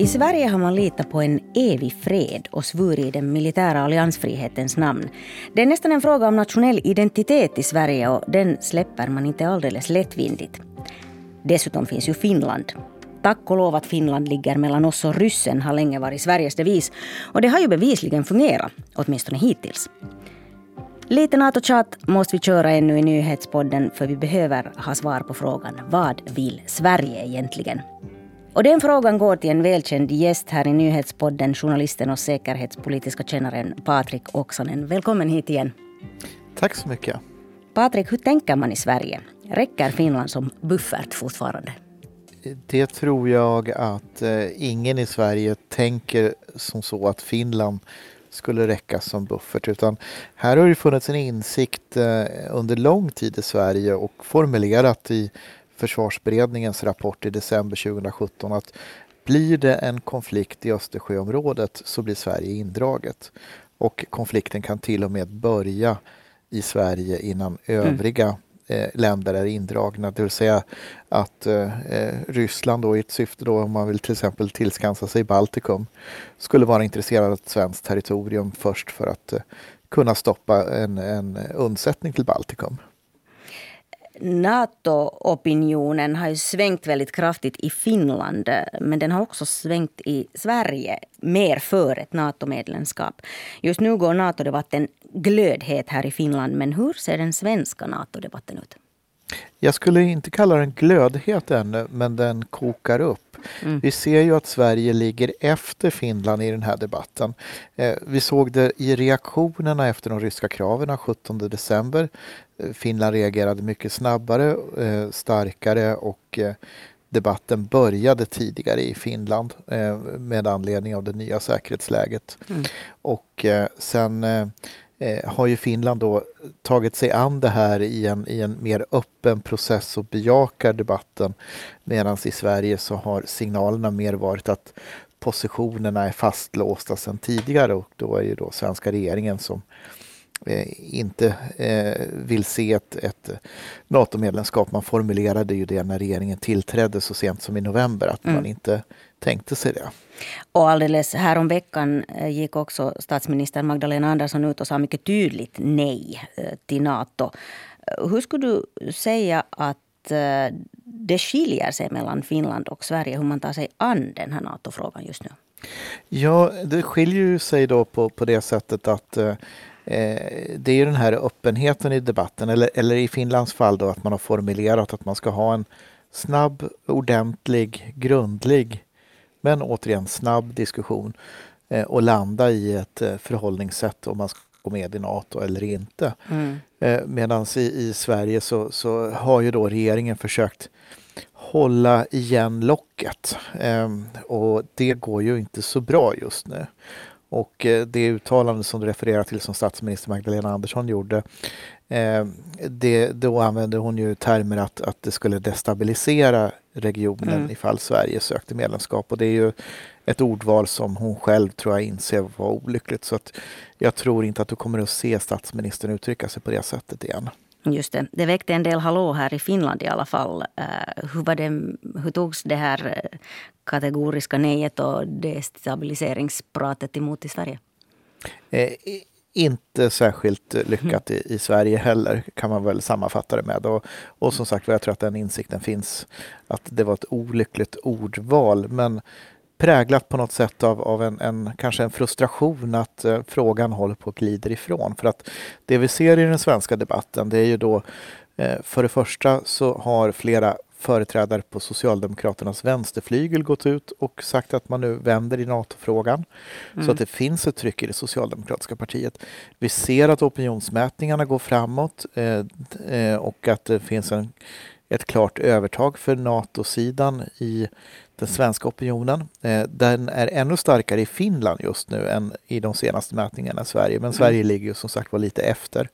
I Sverige har man litat på en evig fred och svurit i den militära alliansfrihetens namn. Det är nästan en fråga om nationell identitet i Sverige och den släpper man inte alldeles lättvindigt. Dessutom finns ju Finland. Tack och lov att Finland ligger mellan oss och ryssen har länge varit Sveriges devis. Och det har ju bevisligen fungerat, åtminstone hittills. Lite NATO-tjat måste vi köra ännu i nyhetspodden för vi behöver ha svar på frågan vad vill Sverige egentligen? Och den frågan går till en välkänd gäst här i nyhetspodden, journalisten och säkerhetspolitiska kännaren Patrik Oksanen. Välkommen hit igen. Tack så mycket. Patrik, hur tänker man i Sverige? Räcker Finland som buffert fortfarande? Det tror jag att eh, ingen i Sverige tänker som så att Finland skulle räcka som buffert utan här har det funnits en insikt eh, under lång tid i Sverige och formulerat i försvarsberedningens rapport i december 2017 att blir det en konflikt i Östersjöområdet så blir Sverige indraget. Och konflikten kan till och med börja i Sverige innan mm. övriga eh, länder är indragna. Det vill säga att eh, eh, Ryssland då i ett syfte då om man vill till exempel tillskansa sig Baltikum skulle vara intresserad av ett svenskt territorium först för att eh, kunna stoppa en, en undsättning till Baltikum. NATO-opinionen har ju svängt väldigt kraftigt i Finland men den har också svängt i Sverige mer för ett NATO-medlemskap. Just nu går NATO-debatten glödhet här i Finland men hur ser den svenska NATO-debatten ut? Jag skulle inte kalla den glödhet ännu, men den kokar upp. Mm. Vi ser ju att Sverige ligger efter Finland i den här debatten. Eh, vi såg det i reaktionerna efter de ryska kraven 17 december. Eh, Finland reagerade mycket snabbare, eh, starkare och debatten började tidigare i Finland med anledning av det nya säkerhetsläget. Mm. Och sen Eh, har ju Finland då tagit sig an det här i en, i en mer öppen process och bejakar debatten. Medan i Sverige så har signalerna mer varit att positionerna är fastlåsta sedan tidigare och då är det då svenska regeringen som inte eh, vill se ett, ett NATO-medlemskap. Man formulerade ju det när regeringen tillträdde så sent som i november att mm. man inte tänkte sig det. Och alldeles häromveckan eh, gick också statsminister Magdalena Andersson ut och sa mycket tydligt nej eh, till Nato. Eh, hur skulle du säga att det skiljer sig mellan Finland och Sverige hur man tar sig an den här NATO-frågan just nu? Ja, det skiljer sig då på, på det sättet att eh, det är ju den här öppenheten i debatten, eller, eller i Finlands fall då att man har formulerat att man ska ha en snabb, ordentlig, grundlig men återigen snabb diskussion eh, och landa i ett eh, förhållningssätt om man ska gå med i Nato eller inte. Mm. Eh, Medan i, i, Sverige så, så, har ju då regeringen försökt hålla igen locket eh, och det går ju inte så bra just nu. Och eh, det uttalande som du refererar till som statsminister Magdalena Andersson gjorde eh, det, då använde hon ju termer att, att det skulle destabilisera regionen mm. ifall Sverige sökte medlemskap och det är ju ett ordval som hon själv tror jag inser var olyckligt så att jag tror inte att du kommer att se statsministern uttrycka sig på det sättet igen. Just det. Det väckte en del hallå här i Finland i alla fall. Uh, hur, var det, hur togs det här eh, kategoriska nejet och destabiliseringspratet emot i Sverige? Eh, inte särskilt lyckat i, i, Sverige heller, kan man väl sammanfatta det med. Och, och som sagt jag tror att den insikten finns att det var ett olyckligt ordval. Men präglat på något sätt av, av en, en, kanske en frustration att eh, frågan håller på att glida ifrån. För att det vi ser i den svenska debatten det är ju då eh, för det första så har flera företrädare på Socialdemokraternas vänsterflygel gått ut och sagt att man nu vänder i NATO-frågan. Mm. Så att det finns ett tryck i det socialdemokratiska partiet. Vi ser att opinionsmätningarna går framåt eh, eh, och att det finns en, ett klart övertag för NATO-sidan i den svenska opinionen. Eh, den är ännu starkare i Finland just nu än i de senaste mätningarna i Sverige. Men mm. Sverige ligger ju som sagt var lite efter.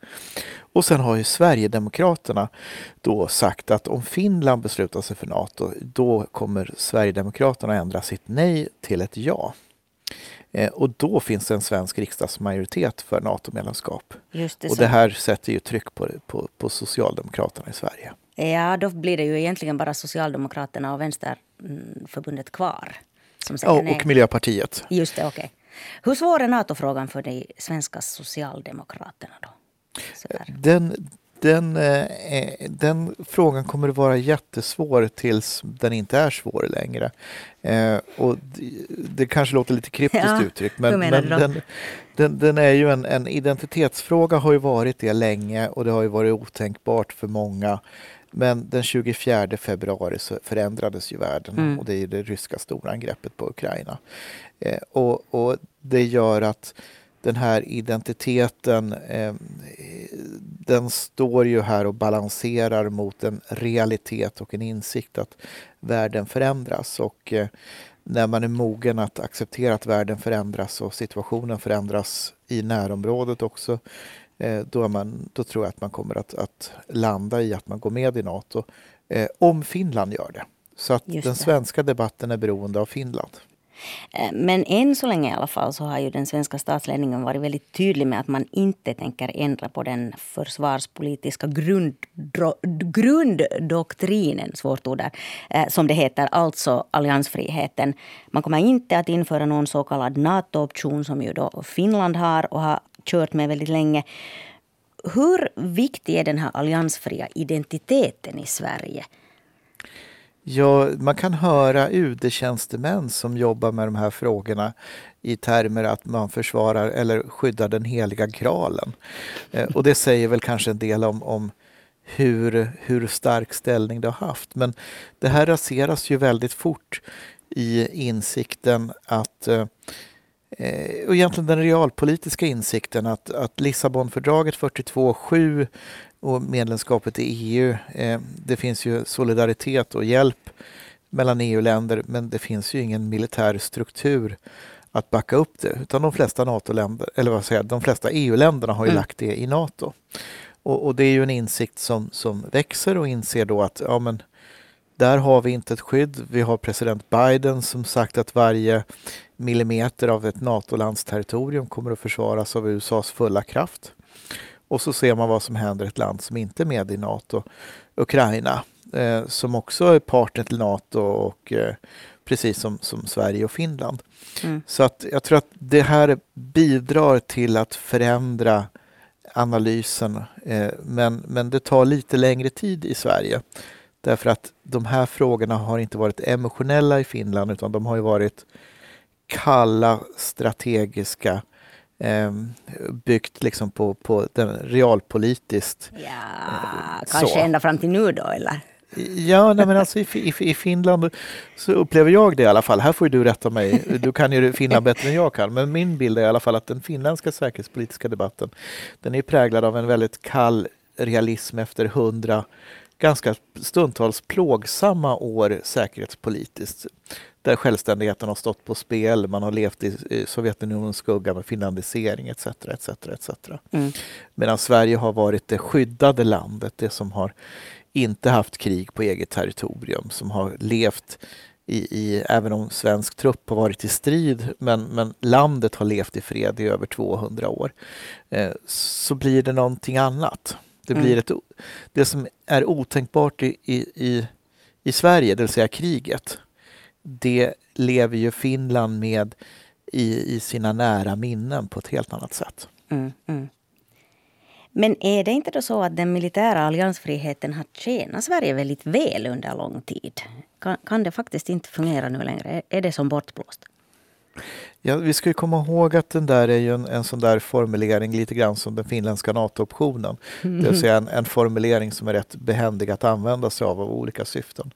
Och sen har ju Sverigedemokraterna då sagt att om Finland beslutar sig för Nato, då kommer Sverigedemokraterna ändra sitt nej till ett ja. Eh, och då finns det en svensk riksdagsmajoritet för NATO-medlemskap. och det här sätter ju tryck på, på, på Socialdemokraterna i Sverige. Ja, då blir det ju egentligen bara Socialdemokraterna och Vänsterförbundet kvar. som säger nej. och Miljöpartiet. Just det, okej. Okay. Hur svår är NATO-frågan för de svenska socialdemokraterna då? Den, den, eh, den frågan kommer att vara jättesvår tills den inte är svår längre. Eh, och det, det, kanske låter lite kryptiskt ja, uttryckt men, men den, den, den, är ju en, en identitetsfråga har ju varit det länge och det har ju varit otänkbart för många. Men den 24 februari så förändrades ju världen mm. och det är det ryska storangreppet på Ukraina. Eh, och, och det gör att den här identiteten eh, den står ju här och balanserar mot en realitet och en insikt att världen förändras. Och eh, när man är mogen att acceptera att världen förändras och situationen förändras i närområdet också, då, man, då tror jag att man kommer att, att, landa i att man går med i Nato. Eh, om Finland gör det. Så att den svenska debatten är beroende av Finland. Eh, men än så länge i alla fall så har ju den svenska statsledningen varit väldigt tydlig med att man inte tänker ändra på den försvarspolitiska grunddoktrinen, svårt ord där, eh, som det heter, alltså alliansfriheten. Man kommer inte att införa någon så kallad NATO-option som ju då Finland har och har kört med väldigt länge. Hur viktig är den här alliansfria identiteten i Sverige? Ja, man kan höra UD-tjänstemän som jobbar med de här frågorna i termer att man försvarar eller skyddar den heliga graalen. Eh, och det säger väl kanske en del om, om hur, hur stark ställning det har haft. Men det här raseras ju väldigt fort i insikten att eh, och egentligen den realpolitiska insikten att, att Lissabonfördraget 42.7 och medlemskapet i EU. Eh, det finns ju solidaritet och hjälp mellan EU-länder men det finns ju ingen militär struktur att backa upp det. Utan de flesta NATO-länder, eller vad säger de flesta EU-länderna har ju mm. lagt det i NATO. Och, och, det är ju en insikt som, som växer och inser då att ja, men, där har vi inte ett skydd. Vi har president Biden som sagt att varje millimeter av ett NATO-lands territorium kommer att försvaras av USAs fulla kraft. Och så ser man vad som händer i ett land som inte är med i Nato, Ukraina, eh, som också är partner till Nato och eh, precis som, som Sverige och Finland. Mm. Så att jag tror att det här bidrar till att förändra analysen, eh, men, men det tar lite längre tid i Sverige. Därför att de här frågorna har inte varit emotionella i Finland utan de har ju varit kalla strategiska eh, byggt liksom på, på den realpolitiskt. Ja, eh, kanske så. ända fram till nu då eller? Ja, nej, men alltså i, i, i, Finland så upplever jag det i alla fall. Här får du rätta mig. Du kan ju Finland bättre än jag kan. Men min bild är i alla fall att den finländska säkerhetspolitiska debatten den är präglad av en väldigt kall realism efter hundra ganska stundtals plågsamma år säkerhetspolitiskt där självständigheten har stått på spel, man har levt i Sovjetunionens skugga med finlandisering etc. etc, etc. Mm. Medan Sverige har varit det skyddade landet, det som har inte haft krig på eget territorium, som har levt i, i, även om svensk trupp har varit i strid, men, men landet har levt i fred i över 200 år, eh, så blir det någonting annat. Det blir mm. ett, det som är otänkbart i, i, i Sverige, det vill säga kriget, det lever ju Finland med i, i sina nära minnen på ett helt annat sätt. Mm, mm. Men är det inte då så att den militära alliansfriheten har tjänat Sverige väldigt väl under lång tid? Kan, kan det faktiskt inte fungera nu längre? Är det som bortblåst? Ja, vi ska komma ihåg att den där är ju en, en sån där formulering lite grann som den finländska NATO-optionen. Mm. Det vill säga en, en, formulering som är rätt behändig att använda sig av av olika syften.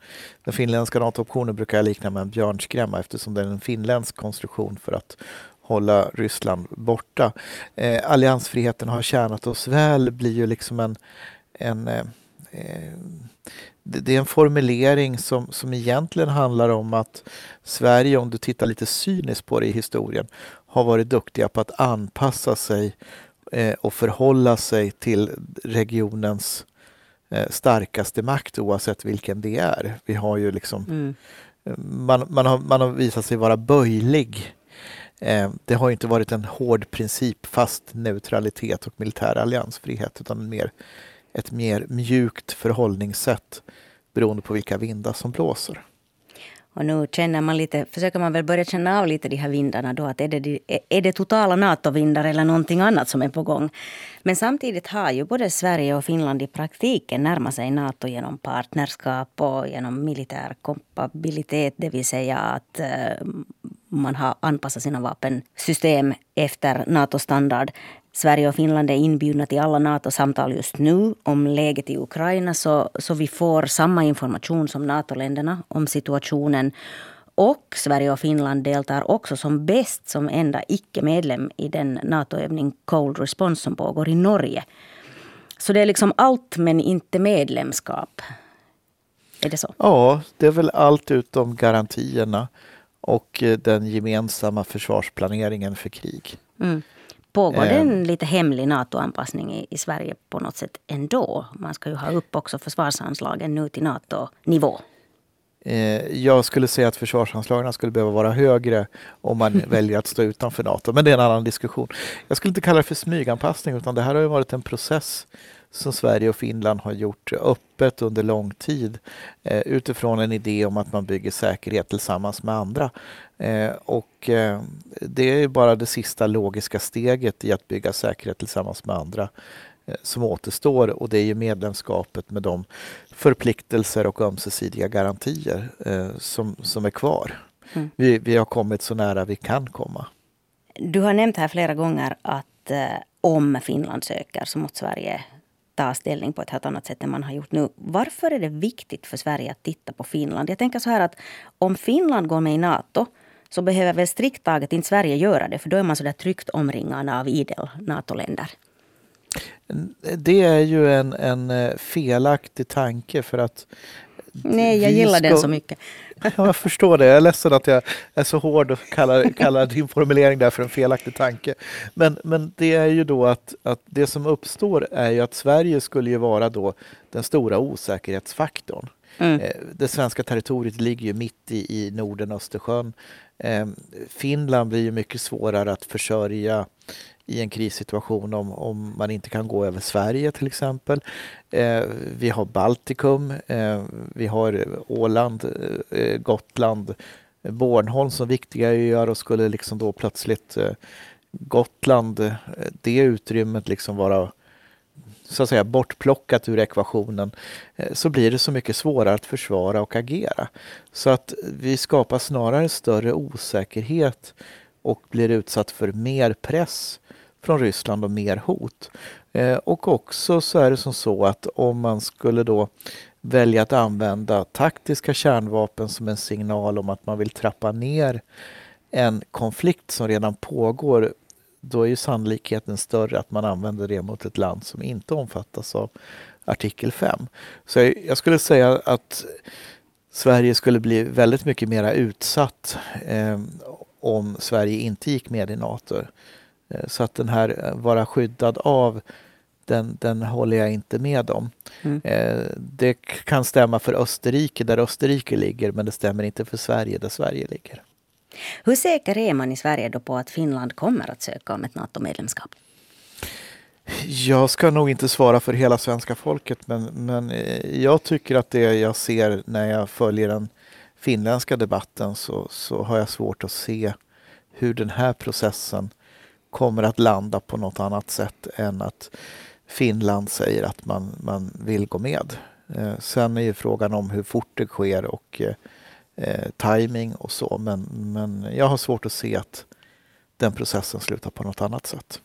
Den finländska NATO-optionen brukar jag likna med en björnskrämma eftersom det är en finländsk konstruktion för att hålla Ryssland borta. Eh, alliansfriheten har tjänat oss väl blir ju liksom en, en eh det är en formulering som, som egentligen handlar om att Sverige, om du tittar lite cyniskt på det i historien, har varit duktiga på att anpassa sig eh, och förhålla sig till regionens eh, starkaste makt oavsett vilken det är. Vi har ju liksom mm. man, man, har, man har visat sig vara böjlig. Eh, det har inte varit en hård princip fast neutralitet och militär alliansfrihet utan mer ett mer mjukt förhållningssätt beroende på vilka vindar som blåser. Och nu känner man lite, försöker man väl börja känna av lite de här vindarna då. Att är, det, är det totala NATO-vindar eller någonting annat som är på gång? Men samtidigt har ju både Sverige och Finland i praktiken närmat sig NATO genom partnerskap och genom militär kompabilitet. Det vill säga att eh, man har anpassat sina vapensystem efter NATO-standard. Sverige och Finland är inbjudna till alla NATO-samtal just nu om läget i Ukraina så, så vi får samma information som NATO-länderna om situationen. Och Sverige och Finland deltar också som bäst som enda icke-medlem i den NATO-övning Cold Response som pågår i Norge. Så det är liksom allt men inte medlemskap. Är det så? Ja, det är väl allt utom garantierna och eh, den gemensamma försvarsplaneringen för krig. Mm. Pågår det en lite hemlig NATO-anpassning i, i, Sverige på något sätt ändå? Man ska ju ha upp också försvarsanslagen nu till NATO-nivå. Eh, jag skulle säga att försvarsanslagen skulle behöva vara högre om man väljer att stå utanför NATO, men det är en annan diskussion. Jag skulle inte kalla det för smyganpassning utan det här har varit en process som Sverige och Finland har gjort öppet under lång tid eh, utifrån en idé om att man bygger säkerhet tillsammans med andra. Eh, och eh, det är bara det sista logiska steget i att bygga säkerhet tillsammans med andra eh, som återstår och det är ju medlemskapet med de förpliktelser och ömsesidiga garantier eh, som, som är kvar. Mm. Vi, vi har kommit så nära vi kan komma. Du har nämnt här flera gånger att eh, om Finland söker så måste Sverige ta ställning på ett helt annat sätt än man har gjort nu. Varför är det viktigt för Sverige att titta på Finland? Jag tänker så här att om Finland går med i NATO så behöver väl strikt taget inte Sverige göra det för då är man så där tryggt omringad av idel NATO-länder. Det är ju en, en eh, felaktig tanke för att Nej, jag gillar ska... den så mycket. Ja, jag förstår det. Jag är ledsen att jag är så hård och kallar, kallar din formulering där för en felaktig tanke. Men, men det är ju då att, att det som uppstår är ju att Sverige skulle ju vara då den stora osäkerhetsfaktorn. Mm. Eh, det svenska territoriet ligger ju mitt i, i Norden, Östersjön. Eh, Finland blir ju mycket svårare att försörja i en krissituation om, om man inte kan gå över Sverige till exempel. Eh, vi har Baltikum, eh, vi har Åland, eh, Gotland, Bornholm som viktiga öar och skulle liksom då plötsligt eh, Gotland, det utrymmet liksom vara så att säga bortplockat ur ekvationen eh, så blir det så mycket svårare att försvara och agera. Så att vi skapar snarare större osäkerhet och blir utsatt för mer press från Ryssland och mer hot. Eh, och också så är det som så att om man skulle då välja att använda taktiska kärnvapen som en signal om att man vill trappa ner en konflikt som redan pågår då är ju sannolikheten större att man använder det mot ett land som inte omfattas av artikel 5. Så jag skulle säga att Sverige skulle bli väldigt mycket mer utsatt eh, om Sverige inte gick med i Nato. Eh, så att den här eh, vara skyddad av den, den håller jag inte med om. Mm. Eh, det kan stämma för Österrike där Österrike ligger men det stämmer inte för Sverige där Sverige ligger. Hur säker är man i Sverige då på att Finland kommer att söka om ett NATO-medlemskap? Jag ska nog inte svara för hela svenska folket men, men eh, jag tycker att det jag ser när jag följer den finländska debatten så, så har jag svårt att se hur den här processen kommer att landa på något annat sätt än att Finland säger att man, man vill gå med. Eh, sen är ju frågan om hur fort det sker och eh, eh, timing och så men, men jag har svårt att se att den processen slutar på något annat sätt.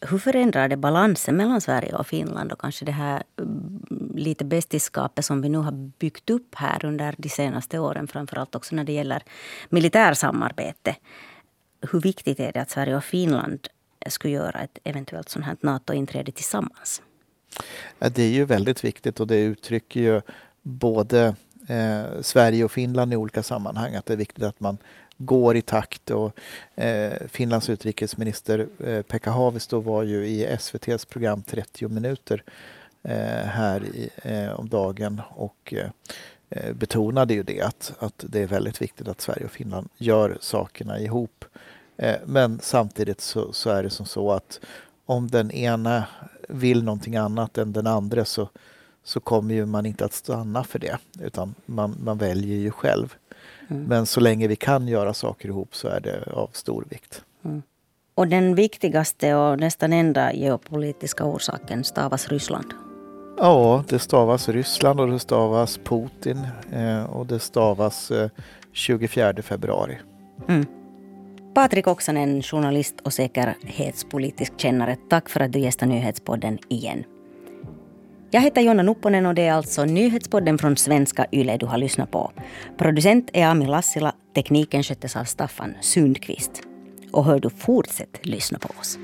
Hur förändrar det balansen mellan Sverige och Finland och kanske det här mm, lite bästiskapet som vi nu har byggt upp här under de senaste åren, framförallt också när det gäller militärsamarbete? hur viktigt är det att Sverige och Finland skulle göra ett eventuellt sånt här NATO-inträde tillsammans? Ja, det är ju väldigt viktigt och det uttrycker ju både eh, Sverige och Finland i olika sammanhang att det är viktigt att man går i takt. Och, eh, Finlands utrikesminister eh, Pekka Haavisto var ju i SVTs program 30 minuter eh, här i, eh, om dagen och eh, eh, betonade ju det att, att det är väldigt viktigt att Sverige och Finland gör sakerna ihop Eh, men samtidigt så, så, är det som så att om den ena vill någonting annat än den andra så, så kommer ju man inte att stanna för det utan man, man väljer ju själv. Mm. Men så länge vi kan göra saker ihop så är det av stor vikt. Mm. Och den viktigaste och nästan enda geopolitiska orsaken stavas Ryssland? Ja, det stavas Ryssland och det stavas Putin eh, och det stavas eh, 24 februari. Mm. Patrik Oksanen, journalist och säkerhetspolitisk kännare. Tack för att du gästar Nyhetspodden igen. Jag heter Jonna Nupponen och det är alltså Nyhetspodden från svenska YLE du har lyssnat på. Producent är Ami Lassila, tekniken sköttes av Staffan Sundqvist. Och hör du, fortsätt lyssna på oss.